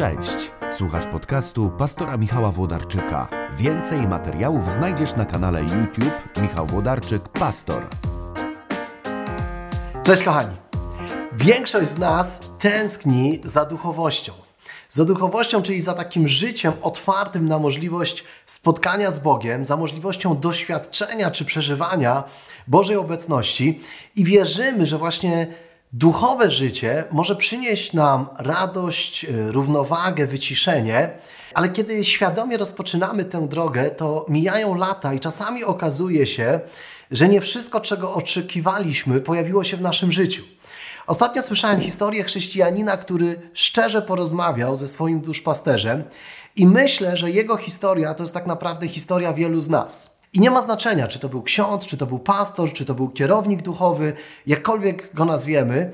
Cześć! Słuchasz podcastu pastora Michała Włodarczyka. Więcej materiałów znajdziesz na kanale YouTube Michał Włodarczyk Pastor. Cześć kochani. Większość z nas tęskni za duchowością. Za duchowością, czyli za takim życiem otwartym na możliwość spotkania z Bogiem, za możliwością doświadczenia czy przeżywania Bożej obecności i wierzymy, że właśnie duchowe życie może przynieść nam radość, y, równowagę, wyciszenie, ale kiedy świadomie rozpoczynamy tę drogę, to mijają lata i czasami okazuje się, że nie wszystko, czego oczekiwaliśmy, pojawiło się w naszym życiu. Ostatnio słyszałem historię chrześcijanina, który szczerze porozmawiał ze swoim duszpasterzem i myślę, że jego historia to jest tak naprawdę historia wielu z nas. I nie ma znaczenia, czy to był ksiądz, czy to był pastor, czy to był kierownik duchowy, jakkolwiek go nazwiemy.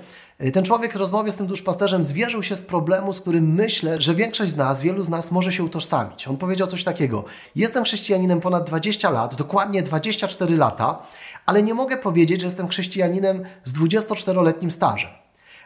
Ten człowiek w rozmowie z tym duszpasterzem zwierzył się z problemu, z którym myślę, że większość z nas, wielu z nas może się utożsamić. On powiedział coś takiego: Jestem chrześcijaninem ponad 20 lat, dokładnie 24 lata, ale nie mogę powiedzieć, że jestem chrześcijaninem z 24-letnim stażem.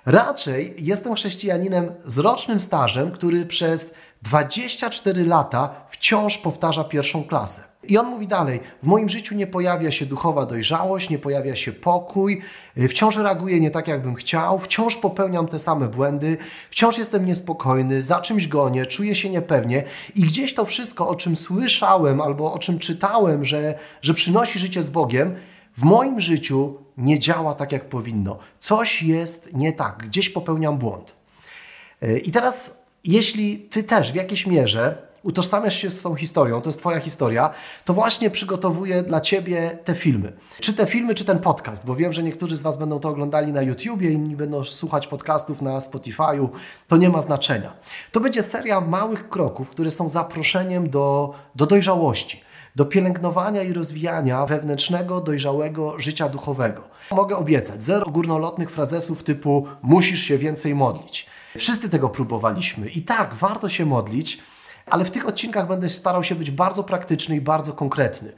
Raczej jestem chrześcijaninem z rocznym stażem, który przez 24 lata wciąż powtarza pierwszą klasę. I on mówi dalej: W moim życiu nie pojawia się duchowa dojrzałość, nie pojawia się pokój, y, wciąż reaguję nie tak, jakbym chciał, wciąż popełniam te same błędy, wciąż jestem niespokojny, za czymś gonię, czuję się niepewnie i gdzieś to wszystko, o czym słyszałem albo o czym czytałem, że, że przynosi życie z Bogiem, w moim życiu nie działa tak, jak powinno. Coś jest nie tak, gdzieś popełniam błąd. Y, I teraz, jeśli ty też w jakiejś mierze utożsamiasz się z tą historią, to jest Twoja historia, to właśnie przygotowuję dla Ciebie te filmy. Czy te filmy, czy ten podcast, bo wiem, że niektórzy z Was będą to oglądali na YouTubie, inni będą słuchać podcastów na Spotify'u, to nie ma znaczenia. To będzie seria małych kroków, które są zaproszeniem do, do dojrzałości do pielęgnowania i rozwijania wewnętrznego, dojrzałego życia duchowego. Mogę obiecać, zero górnolotnych frazesów typu musisz się więcej modlić. Wszyscy tego próbowaliśmy i tak, warto się modlić, ale w tych odcinkach będę starał się być bardzo praktyczny i bardzo konkretny.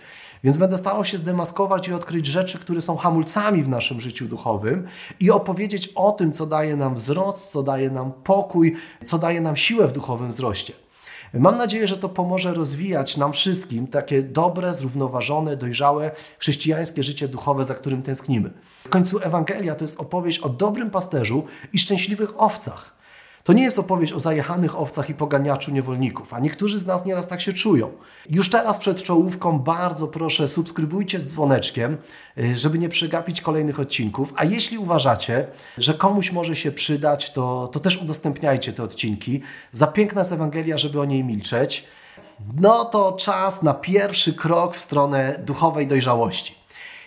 Więc będę starał się zdemaskować i odkryć rzeczy, które są hamulcami w naszym życiu duchowym i opowiedzieć o tym, co daje nam wzrost, co daje nam pokój, co daje nam siłę w duchowym wzroście. Mam nadzieję, że to pomoże rozwijać nam wszystkim takie dobre, zrównoważone, dojrzałe chrześcijańskie życie duchowe, za którym tęsknimy. W końcu Ewangelia to jest opowieść o dobrym pasterzu i szczęśliwych owcach. To nie jest opowieść o zajechanych owcach i poganiaczu niewolników, a niektórzy z nas nieraz tak się czują. Już teraz przed czołówką bardzo proszę subskrybujcie z dzwoneczkiem, y, żeby nie przegapić kolejnych odcinków, a jeśli uważacie, że komuś może się przydać, to, to też udostępniajcie te odcinki. Za piękna jest Ewangelia, żeby o niej milczeć. No to czas na pierwszy krok w stronę duchowej dojrzałości.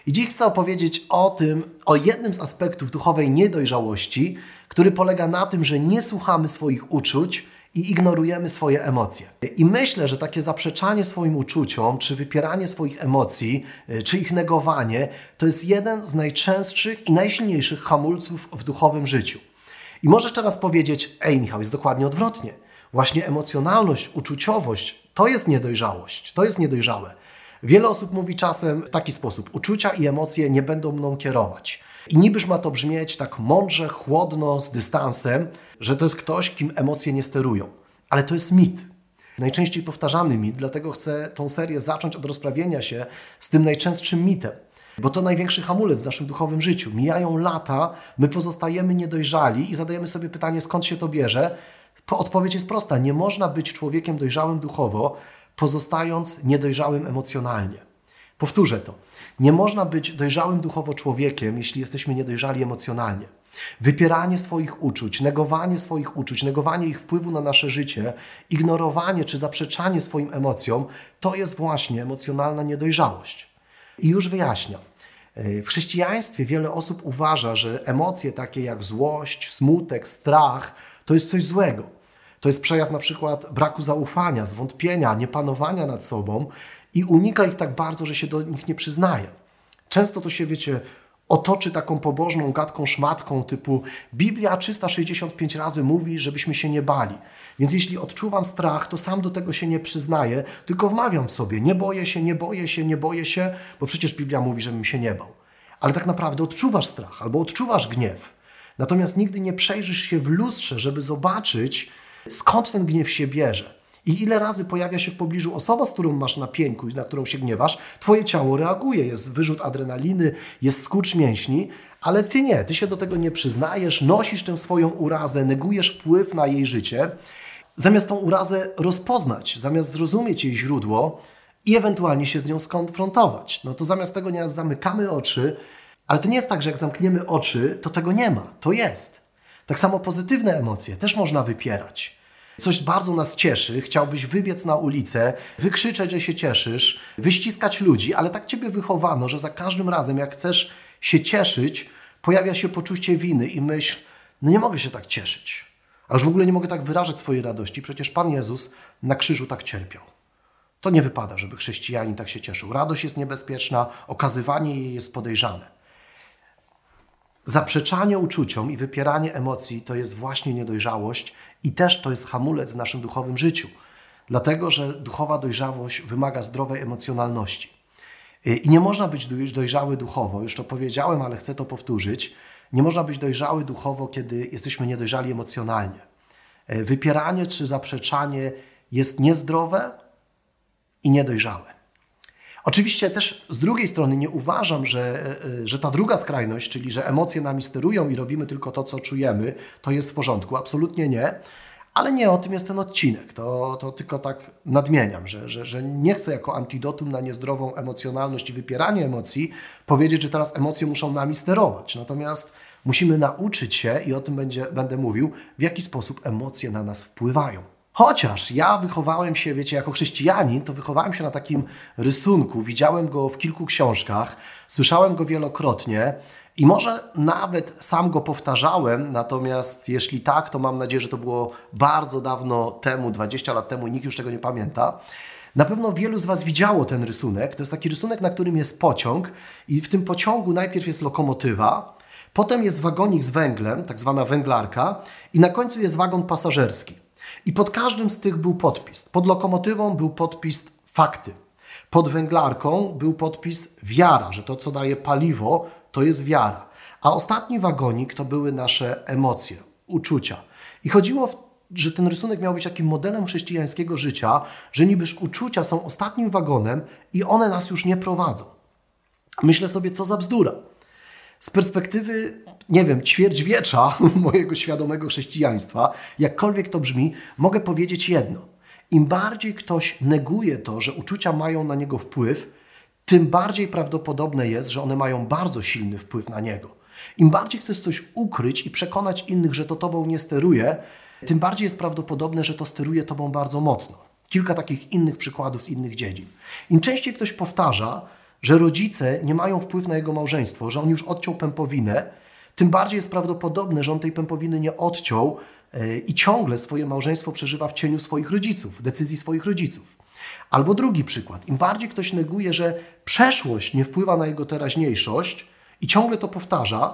I dziś chcę opowiedzieć o tym, o jednym z aspektów duchowej niedojrzałości, który polega na tym, że nie słuchamy swoich uczuć i ignorujemy swoje emocje. I myślę, że takie zaprzeczanie swoim uczuciom, czy wypieranie swoich emocji, y, czy ich negowanie, to jest jeden z najczęstszych i najsilniejszych hamulców w duchowym życiu. I możesz teraz powiedzieć, ej Michał, jest dokładnie odwrotnie. Właśnie emocjonalność, uczuciowość to jest niedojrzałość, to jest niedojrzałe. Wiele osób mówi czasem w taki sposób: uczucia i emocje nie będą mną kierować. I nibyż ma to brzmieć tak mądrze, chłodno, z dystansem, że to jest ktoś, kim emocje nie sterują. Ale to jest mit. Najczęściej powtarzany mit, dlatego chcę tą serię zacząć od rozprawienia się z tym najczęstszym mitem. Bo to największy hamulec w naszym duchowym życiu. Mijają lata, my pozostajemy niedojrzali i zadajemy sobie pytanie, skąd się to bierze. Odpowiedź jest prosta: nie można być człowiekiem dojrzałym duchowo, pozostając niedojrzałym emocjonalnie. Powtórzę to. Nie można być dojrzałym duchowo człowiekiem, jeśli jesteśmy niedojrzali emocjonalnie. Wypieranie swoich uczuć, negowanie swoich uczuć, negowanie ich wpływu na nasze życie, ignorowanie czy zaprzeczanie swoim emocjom to jest właśnie emocjonalna niedojrzałość. I już wyjaśniam. W chrześcijaństwie wiele osób uważa, że emocje takie jak złość, smutek, strach to jest coś złego. To jest przejaw na przykład braku zaufania, zwątpienia, niepanowania nad sobą i unika ich tak bardzo, że się do nich nie przyznaje. Często to się, wiecie, otoczy taką pobożną gadką szmatką typu Biblia 365 razy mówi, żebyśmy się nie bali. Więc jeśli odczuwam strach, to sam do tego się nie przyznaję, tylko wmawiam w sobie, nie boję się, nie boję się, nie boję się, bo przecież Biblia mówi, żebym się nie bał. Ale tak naprawdę odczuwasz strach albo odczuwasz gniew. Natomiast nigdy nie przejrzysz się w lustrze, żeby zobaczyć, skąd ten gniew się bierze. I ile razy pojawia się w pobliżu osoba, z którą masz na pieńku i na którą się gniewasz, twoje ciało reaguje, jest wyrzut adrenaliny, jest skurcz mięśni, ale ty nie, ty się do tego nie przyznajesz, nosisz tę swoją urazę, negujesz wpływ na jej życie, zamiast tą urazę rozpoznać, zamiast zrozumieć jej źródło i ewentualnie się z nią skonfrontować. No to zamiast tego nie zamykamy oczy, ale to nie jest tak, że jak zamkniemy oczy, to tego nie ma, to jest. Tak samo pozytywne emocje też można wypierać. Coś bardzo nas cieszy, chciałbyś wybiec na ulicę, wykrzyczeć, że się cieszysz, wyściskać ludzi, ale tak ciebie wychowano, że za każdym razem, jak chcesz się cieszyć, pojawia się poczucie winy i myśl, no nie mogę się tak cieszyć. A już w ogóle nie mogę tak wyrażać swojej radości, przecież Pan Jezus na krzyżu tak cierpiał. To nie wypada, żeby chrześcijanin tak się cieszył. Radość jest niebezpieczna, okazywanie jej jest podejrzane. Zaprzeczanie uczuciom i wypieranie emocji to jest właśnie niedojrzałość i też to jest hamulec w naszym duchowym życiu. Dlatego, że duchowa dojrzałość wymaga zdrowej emocjonalności. I nie można być dojrzały duchowo, już to powiedziałem, ale chcę to powtórzyć. Nie można być dojrzały duchowo, kiedy jesteśmy niedojrzali emocjonalnie. Wypieranie czy zaprzeczanie jest niezdrowe i niedojrzałe. Oczywiście też z drugiej strony nie uważam, że, e, że ta druga skrajność, czyli że emocje nami sterują i robimy tylko to, co czujemy, to jest w porządku. Absolutnie nie. Ale nie o tym jest ten odcinek. To, to tylko tak nadmieniam, że, że, że nie chcę jako antidotum na niezdrową emocjonalność i wypieranie emocji powiedzieć, że teraz emocje muszą nami sterować. Natomiast musimy nauczyć się, i o tym będzie, będę mówił, w jaki sposób emocje na nas wpływają. Chociaż ja wychowałem się, wiecie, jako chrześcijanin, to wychowałem się na takim rysunku, widziałem go w kilku książkach, słyszałem go wielokrotnie i może nawet sam go powtarzałem, natomiast jeśli tak, to mam nadzieję, że to było bardzo dawno temu, 20 lat temu i nikt już tego nie pamięta. Na pewno wielu z Was widziało ten rysunek. To jest taki rysunek, na którym jest pociąg i w tym pociągu najpierw jest lokomotywa, potem jest wagonik z węglem, tak zwana węglarka i na końcu jest wagon pasażerski. I pod każdym z tych był podpis. Pod lokomotywą był podpis fakty. Pod węglarką był podpis wiara, że to, co daje paliwo, to jest wiara. A ostatni wagonik to były nasze emocje, uczucia. I chodziło, w, że ten rysunek miał być takim modelem chrześcijańskiego życia, że nibyż uczucia są ostatnim wagonem i one nas już nie prowadzą. Myślę sobie, co za bzdura. Z perspektywy, nie wiem, ćwierćwiecza mojego świadomego chrześcijaństwa, jakkolwiek to brzmi, mogę powiedzieć jedno. Im bardziej ktoś neguje to, że uczucia mają na niego wpływ, tym bardziej prawdopodobne jest, że one mają bardzo silny wpływ na niego. Im bardziej chcesz coś ukryć i przekonać innych, że to tobą nie steruje, tym bardziej jest prawdopodobne, że to steruje tobą bardzo mocno. Kilka takich innych przykładów z innych dziedzin. Im częściej ktoś powtarza, że rodzice nie mają wpływu na jego małżeństwo, że on już odciął pępowinę, tym bardziej jest prawdopodobne, że on tej pępowiny nie odciął e, i ciągle swoje małżeństwo przeżywa w cieniu swoich rodziców, decyzji swoich rodziców. Albo drugi przykład. Im bardziej ktoś neguje, że przeszłość nie wpływa na jego teraźniejszość i ciągle to powtarza,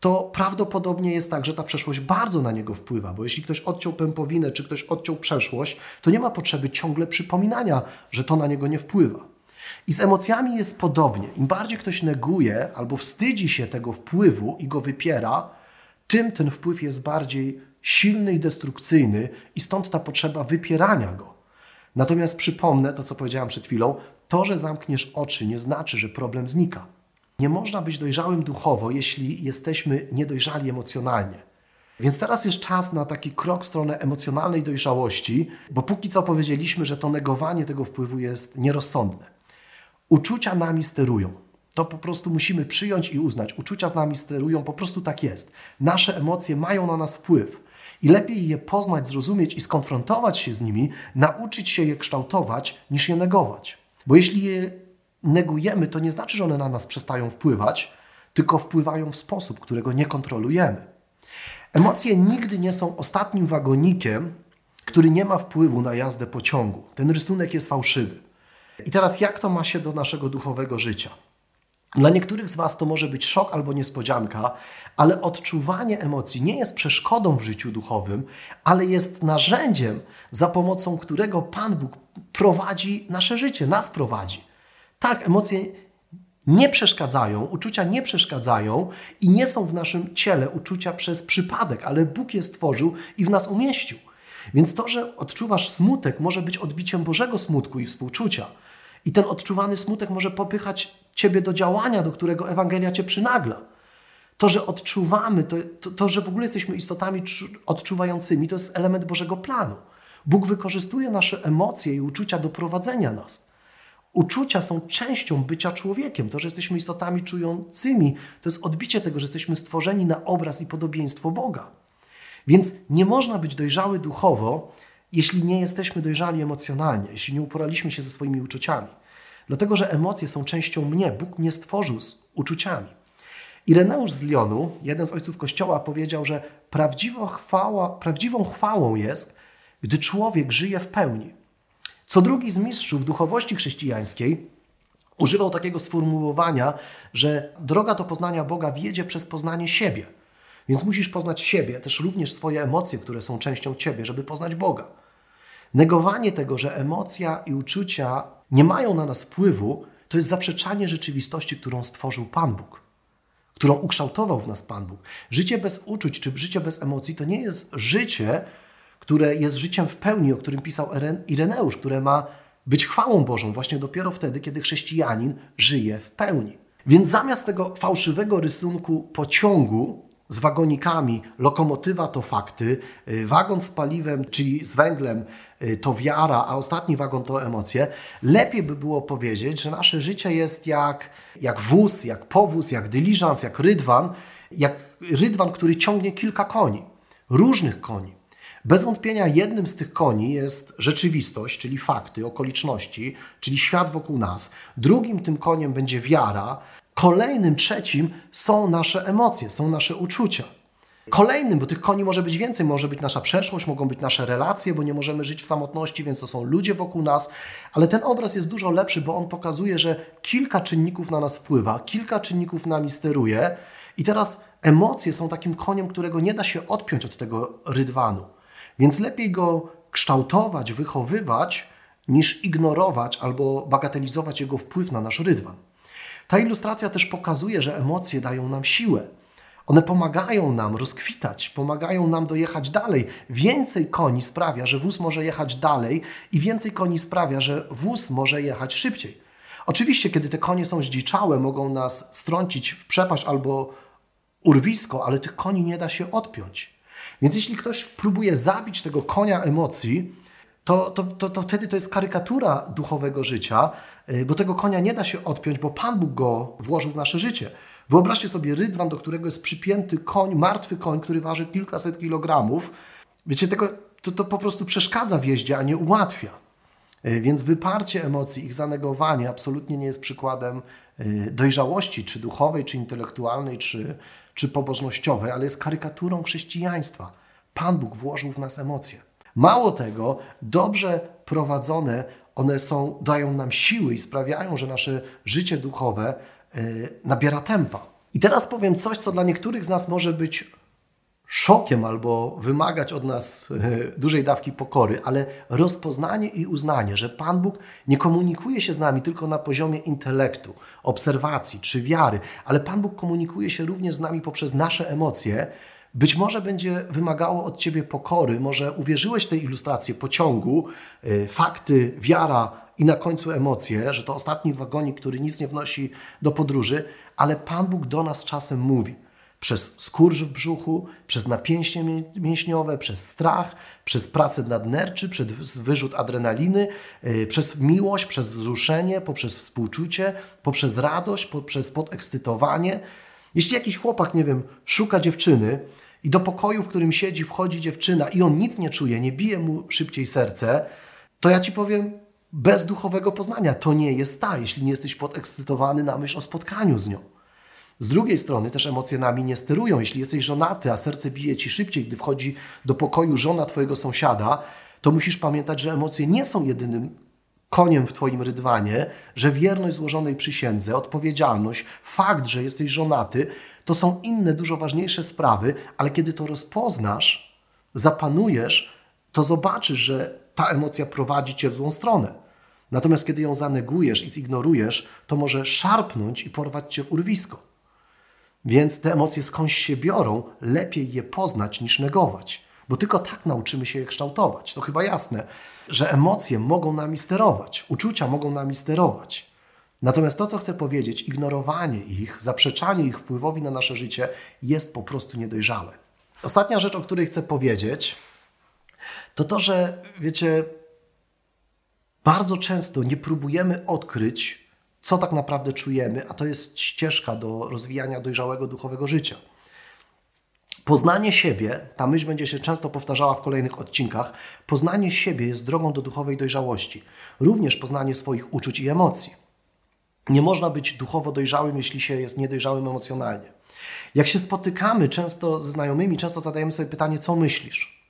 to prawdopodobnie jest tak, że ta przeszłość bardzo na niego wpływa, bo jeśli ktoś odciął pępowinę, czy ktoś odciął przeszłość, to nie ma potrzeby ciągle przypominania, że to na niego nie wpływa. I z emocjami jest podobnie. Im bardziej ktoś neguje albo wstydzi się tego wpływu i go wypiera, tym ten wpływ jest bardziej silny i destrukcyjny, i stąd ta potrzeba wypierania go. Natomiast przypomnę to, co powiedziałam przed chwilą: to, że zamkniesz oczy, nie znaczy, że problem znika. Nie można być dojrzałym duchowo, jeśli jesteśmy niedojrzali emocjonalnie. Więc teraz jest czas na taki krok w stronę emocjonalnej dojrzałości, bo póki co powiedzieliśmy, że to negowanie tego wpływu jest nierozsądne. Uczucia nami sterują. To po prostu musimy przyjąć i uznać. Uczucia z nami sterują, po prostu tak jest. Nasze emocje mają na nas wpływ. I lepiej je poznać, zrozumieć i skonfrontować się z nimi, nauczyć się je kształtować, niż je negować. Bo jeśli je negujemy, to nie znaczy, że one na nas przestają wpływać, tylko wpływają w sposób, którego nie kontrolujemy. Emocje nigdy nie są ostatnim wagonikiem, który nie ma wpływu na jazdę pociągu. Ten rysunek jest fałszywy. I teraz jak to ma się do naszego duchowego życia? Dla niektórych z Was to może być szok albo niespodzianka, ale odczuwanie emocji nie jest przeszkodą w życiu duchowym, ale jest narzędziem, za pomocą którego Pan Bóg prowadzi nasze życie, nas prowadzi. Tak, emocje nie przeszkadzają, uczucia nie przeszkadzają i nie są w naszym ciele uczucia przez przypadek, ale Bóg je stworzył i w nas umieścił. Więc to, że odczuwasz smutek, może być odbiciem Bożego smutku i współczucia. I ten odczuwany smutek może popychać ciebie do działania, do którego Ewangelia cię przynagla. To, że odczuwamy, to, to, to, że w ogóle jesteśmy istotami odczuwającymi, to jest element Bożego planu. Bóg wykorzystuje nasze emocje i uczucia do prowadzenia nas. Uczucia są częścią bycia człowiekiem. To, że jesteśmy istotami czującymi, to jest odbicie tego, że jesteśmy stworzeni na obraz i podobieństwo Boga. Więc nie można być dojrzały duchowo, jeśli nie jesteśmy dojrzali emocjonalnie, jeśli nie uporaliśmy się ze swoimi uczuciami. Dlatego, że emocje są częścią mnie. Bóg mnie stworzył z uczuciami. Ireneusz z Lyonu, jeden z ojców Kościoła, powiedział, że prawdziwa chwała, prawdziwą chwałą jest, gdy człowiek żyje w pełni. Co drugi z mistrzów duchowości chrześcijańskiej używał takiego sformułowania, że droga do poznania Boga wiedzie przez poznanie siebie. Więc musisz poznać siebie, też również swoje emocje, które są częścią ciebie, żeby poznać Boga. Negowanie tego, że emocja i uczucia nie mają na nas wpływu, to jest zaprzeczanie rzeczywistości, którą stworzył Pan Bóg, którą ukształtował w nas Pan Bóg. Życie bez uczuć czy życie bez emocji to nie jest życie, które jest życiem w pełni, o którym pisał Ireneusz, które ma być chwałą Bożą właśnie dopiero wtedy, kiedy chrześcijanin żyje w pełni. Więc zamiast tego fałszywego rysunku pociągu z wagonikami, lokomotywa to fakty, y, wagon z paliwem, czyli z węglem y, to wiara, a ostatni wagon to emocje, lepiej by było powiedzieć, że nasze życie jest jak, jak wóz, jak powóz, jak dyliżans, jak rydwan, jak rydwan, który ciągnie kilka koni, różnych koni. Bez wątpienia jednym z tych koni jest rzeczywistość, czyli fakty, okoliczności, czyli świat wokół nas. Drugim tym koniem będzie wiara. Kolejnym, trzecim są nasze emocje, są nasze uczucia. Kolejnym, bo tych koni może być więcej, może być nasza przeszłość, mogą być nasze relacje, bo nie możemy żyć w samotności, więc to są ludzie wokół nas, ale ten obraz jest dużo lepszy, bo on pokazuje, że kilka czynników na nas wpływa, kilka czynników nami steruje i teraz emocje są takim koniem, którego nie da się odpiąć od tego rydwanu. Więc lepiej go kształtować, wychowywać, niż ignorować albo bagatelizować jego wpływ na nasz rydwan. Ta ilustracja też pokazuje, że emocje dają nam siłę. One pomagają nam rozkwitać, pomagają nam dojechać dalej. Więcej koni sprawia, że wóz może jechać dalej, i więcej koni sprawia, że wóz może jechać szybciej. Oczywiście, kiedy te konie są zdziczałe, mogą nas strącić w przepaść albo urwisko, ale tych koni nie da się odpiąć. Więc jeśli ktoś próbuje zabić tego konia emocji, to, to, to, to wtedy to jest karykatura duchowego życia, y, bo tego konia nie da się odpiąć, bo Pan Bóg go włożył w nasze życie. Wyobraźcie sobie rydwan, do którego jest przypięty koń, martwy koń, który waży kilkaset kilogramów. Wiecie, tego, to, to po prostu przeszkadza w jeździe, a nie ułatwia. Y, więc wyparcie emocji, ich zanegowanie absolutnie nie jest przykładem y, dojrzałości, czy duchowej, czy intelektualnej, czy, czy pobożnościowej, ale jest karykaturą chrześcijaństwa. Pan Bóg włożył w nas emocje. Mało tego, dobrze prowadzone, one są, dają nam siły i sprawiają, że nasze życie duchowe yy, nabiera tempa. I teraz powiem coś, co dla niektórych z nas może być szokiem albo wymagać od nas e, dużej dawki pokory, ale rozpoznanie i uznanie, że Pan Bóg nie komunikuje się z nami tylko na poziomie intelektu, obserwacji czy wiary, ale Pan Bóg komunikuje się również z nami poprzez nasze emocje, być może będzie wymagało od ciebie pokory, może uwierzyłeś w tej ilustracji pociągu, e, fakty, wiara i na końcu emocje, że to ostatni wagonik, który nic nie wnosi do podróży, ale Pan Bóg do nas czasem mówi przez skurcz w brzuchu, przez napięcie mięśniowe, przez strach, przez pracę nadnerczy, przez wyrzut adrenaliny, yy, przez miłość, przez wzruszenie, poprzez współczucie, poprzez radość, poprzez podekscytowanie. Jeśli jakiś chłopak, nie wiem, szuka dziewczyny i do pokoju, w którym siedzi, wchodzi dziewczyna i on nic nie czuje, nie bije mu szybciej serce, to ja ci powiem, bez duchowego poznania to nie jest ta, jeśli nie jesteś podekscytowany na myśl o spotkaniu z nią. Z drugiej strony też emocje nami nie sterują. Jeśli jesteś żonaty, a serce bije ci szybciej, gdy wchodzi do pokoju żona twojego sąsiada, to musisz pamiętać, że emocje nie są jedynym koniem w twoim rydwanie, że wierność złożonej przysiędze, odpowiedzialność, fakt, że jesteś żonaty, to są inne, dużo ważniejsze sprawy, ale kiedy to rozpoznasz, zapanujesz, to zobaczysz, że ta emocja prowadzi cię w złą stronę. Natomiast kiedy ją zanegujesz i zignorujesz, to może szarpnąć i porwać cię w urwisko. Więc te emocje skądś się biorą, lepiej je poznać niż negować. bo tylko tak nauczymy się je kształtować. To chyba jasne, że emocje mogą nami sterować, uczucia mogą nami sterować. Natomiast to, co chcę powiedzieć, ignorowanie ich, zaprzeczanie ich wpływowi na nasze życie jest po prostu niedojrzałe. Ostatnia rzecz, o której chcę powiedzieć, to to, że wiecie, bardzo często nie próbujemy odkryć, co tak naprawdę czujemy, a to jest ścieżka do rozwijania dojrzałego duchowego życia. Poznanie siebie, ta myśl będzie się często powtarzała w kolejnych odcinkach, poznanie siebie jest drogą do duchowej dojrzałości, również poznanie swoich uczuć i emocji. Nie można być duchowo dojrzałym, jeśli się jest niedojrzałym emocjonalnie. Jak się spotykamy często ze znajomymi, często zadajemy sobie pytanie, co myślisz?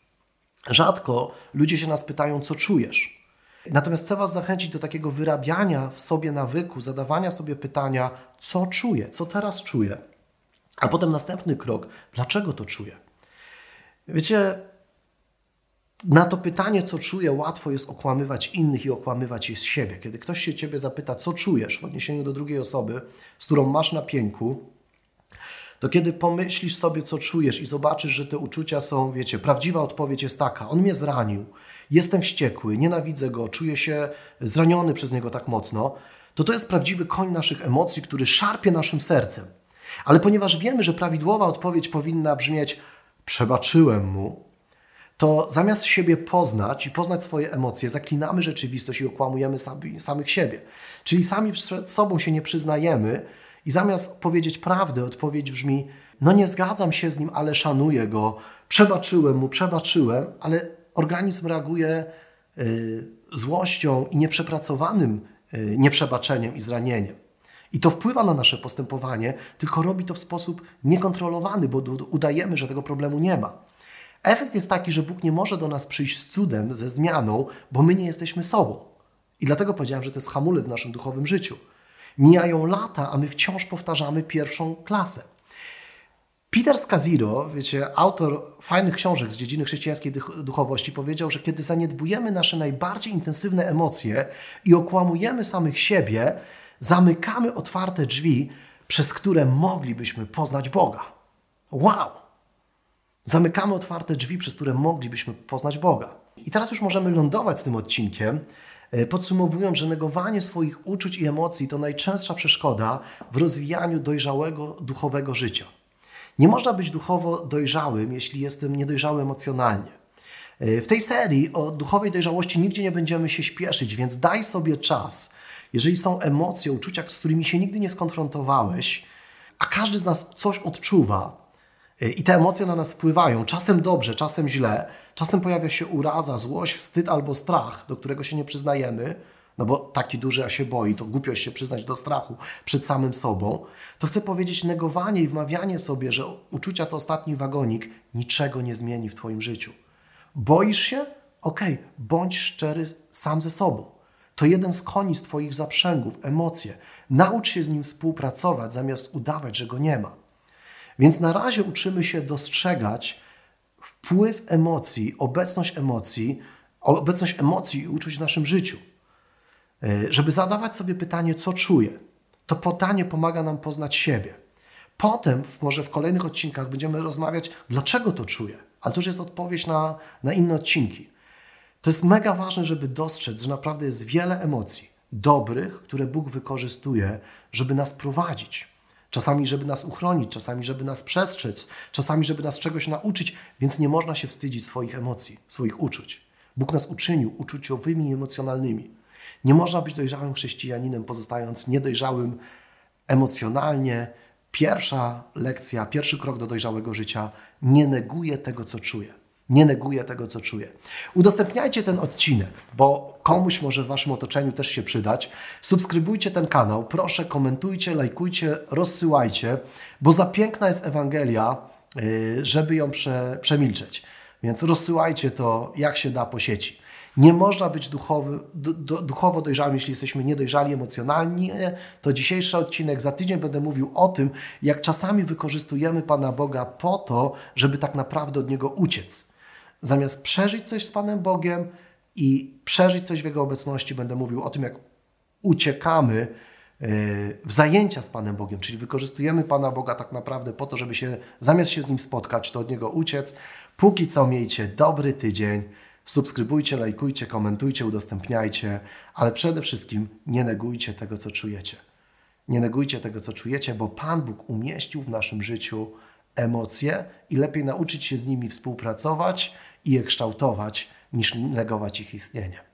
Rzadko ludzie się nas pytają, co czujesz. Natomiast chcę Was zachęcić do takiego wyrabiania w sobie nawyku, zadawania sobie pytania, co czuję, co teraz czuję. A potem następny krok, dlaczego to czuję? Wiecie, na to pytanie, co czuję, łatwo jest okłamywać innych i okłamywać je z siebie. Kiedy ktoś się ciebie zapyta, co czujesz w odniesieniu do drugiej osoby, z którą masz na pięku, to kiedy pomyślisz sobie, co czujesz i zobaczysz, że te uczucia są, wiecie, prawdziwa odpowiedź jest taka: on mnie zranił, jestem wściekły, nienawidzę go, czuję się zraniony przez niego tak mocno, to to jest prawdziwy koń naszych emocji, który szarpie naszym sercem. Ale ponieważ wiemy, że prawidłowa odpowiedź powinna brzmieć: przebaczyłem mu, to zamiast siebie poznać i poznać swoje emocje, zaklinamy rzeczywistość i okłamujemy sami, samych siebie. Czyli sami przed sobą się nie przyznajemy i zamiast powiedzieć prawdę, odpowiedź brzmi: No nie zgadzam się z nim, ale szanuję go, przebaczyłem mu, przebaczyłem, ale organizm reaguje y, złością i nieprzepracowanym y, nieprzebaczeniem i zranieniem. I to wpływa na nasze postępowanie, tylko robi to w sposób niekontrolowany, bo udajemy, że tego problemu nie ma. Efekt jest taki, że Bóg nie może do nas przyjść z cudem, ze zmianą, bo my nie jesteśmy sobą. I dlatego powiedziałem, że to jest hamulec w naszym duchowym życiu. Mijają lata, a my wciąż powtarzamy pierwszą klasę. Peter Scaziro, wiecie, autor fajnych książek z dziedziny chrześcijańskiej duchowości, powiedział, że kiedy zaniedbujemy nasze najbardziej intensywne emocje i okłamujemy samych siebie, zamykamy otwarte drzwi, przez które moglibyśmy poznać Boga. Wow! Zamykamy otwarte drzwi, przez które moglibyśmy poznać Boga. I teraz już możemy lądować z tym odcinkiem, e, podsumowując, że negowanie swoich uczuć i emocji to najczęstsza przeszkoda w rozwijaniu dojrzałego duchowego życia. Nie można być duchowo dojrzałym, jeśli jestem niedojrzały emocjonalnie. E, w tej serii o duchowej dojrzałości nigdzie nie będziemy się śpieszyć, więc daj sobie czas. Jeżeli są emocje, uczucia, z którymi się nigdy nie skonfrontowałeś, a każdy z nas coś odczuwa, I te emocje na nas wpływają, czasem dobrze, czasem źle, czasem pojawia się uraza, złość, wstyd albo strach, do którego się nie przyznajemy, no bo taki duży, a się boi, to głupio się przyznać do strachu przed samym sobą, to chcę powiedzieć, negowanie i wmawianie sobie, że uczucia to ostatni wagonik, niczego nie zmieni w Twoim życiu. Boisz się? Okej, okay, bądź szczery sam ze sobą. To jeden z koni z Twoich zaprzęgów, emocje. Naucz się z nim współpracować, zamiast udawać, że go nie ma. Więc na razie uczymy się dostrzegać wpływ emocji, obecność emocji, obecność emocji i uczuć w naszym życiu. E, żeby zadawać sobie pytanie, co czuję, to pytanie pomaga nam poznać siebie. Potem, może w kolejnych odcinkach, będziemy rozmawiać, dlaczego to czuję. Ale to już jest odpowiedź na, na inne odcinki. To jest mega ważne, żeby dostrzec, że naprawdę jest wiele emocji dobrych, które Bóg wykorzystuje, żeby nas prowadzić. Czasami, żeby nas uchronić, czasami, żeby nas przestrzec, czasami, żeby nas czegoś nauczyć, więc nie można się wstydzić swoich emocji, swoich uczuć. Bóg nas uczynił uczuciowymi i emocjonalnymi. Nie można być dojrzałym chrześcijaninem, pozostając niedojrzałym emocjonalnie. Pierwsza lekcja, pierwszy krok do dojrzałego życia nie neguje tego, co czuje. Nie neguję tego, co czuję. Udostępniajcie ten odcinek, bo komuś może w Waszym otoczeniu też się przydać. Subskrybujcie ten kanał, proszę komentujcie, lajkujcie, rozsyłajcie, bo za piękna jest Ewangelia, y, żeby ją prze, przemilczeć. Więc rozsyłajcie to jak się da po sieci. Nie można być duchowy, duchowo dojrzałym, jeśli jesteśmy niedojrzali emocjonalnie. To dzisiejszy odcinek. Za tydzień będę mówił o tym, jak czasami wykorzystujemy Pana Boga po to, żeby tak naprawdę od Niego uciec. Zamiast przeżyć coś z Panem Bogiem i przeżyć coś w Jego obecności, będę mówił o tym, jak uciekamy w zajęcia z Panem Bogiem, czyli wykorzystujemy Pana Boga tak naprawdę po to, żeby się, zamiast się z Nim spotkać, to od Niego uciec. Póki co miejcie dobry tydzień. Subskrybujcie, lajkujcie, komentujcie, udostępniajcie, ale przede wszystkim nie negujcie tego, co czujecie. Nie negujcie tego, co czujecie, bo Pan Bóg umieścił w naszym życiu emocje i lepiej nauczyć się z nimi współpracować i je kształtować, niż negować ich istnienie.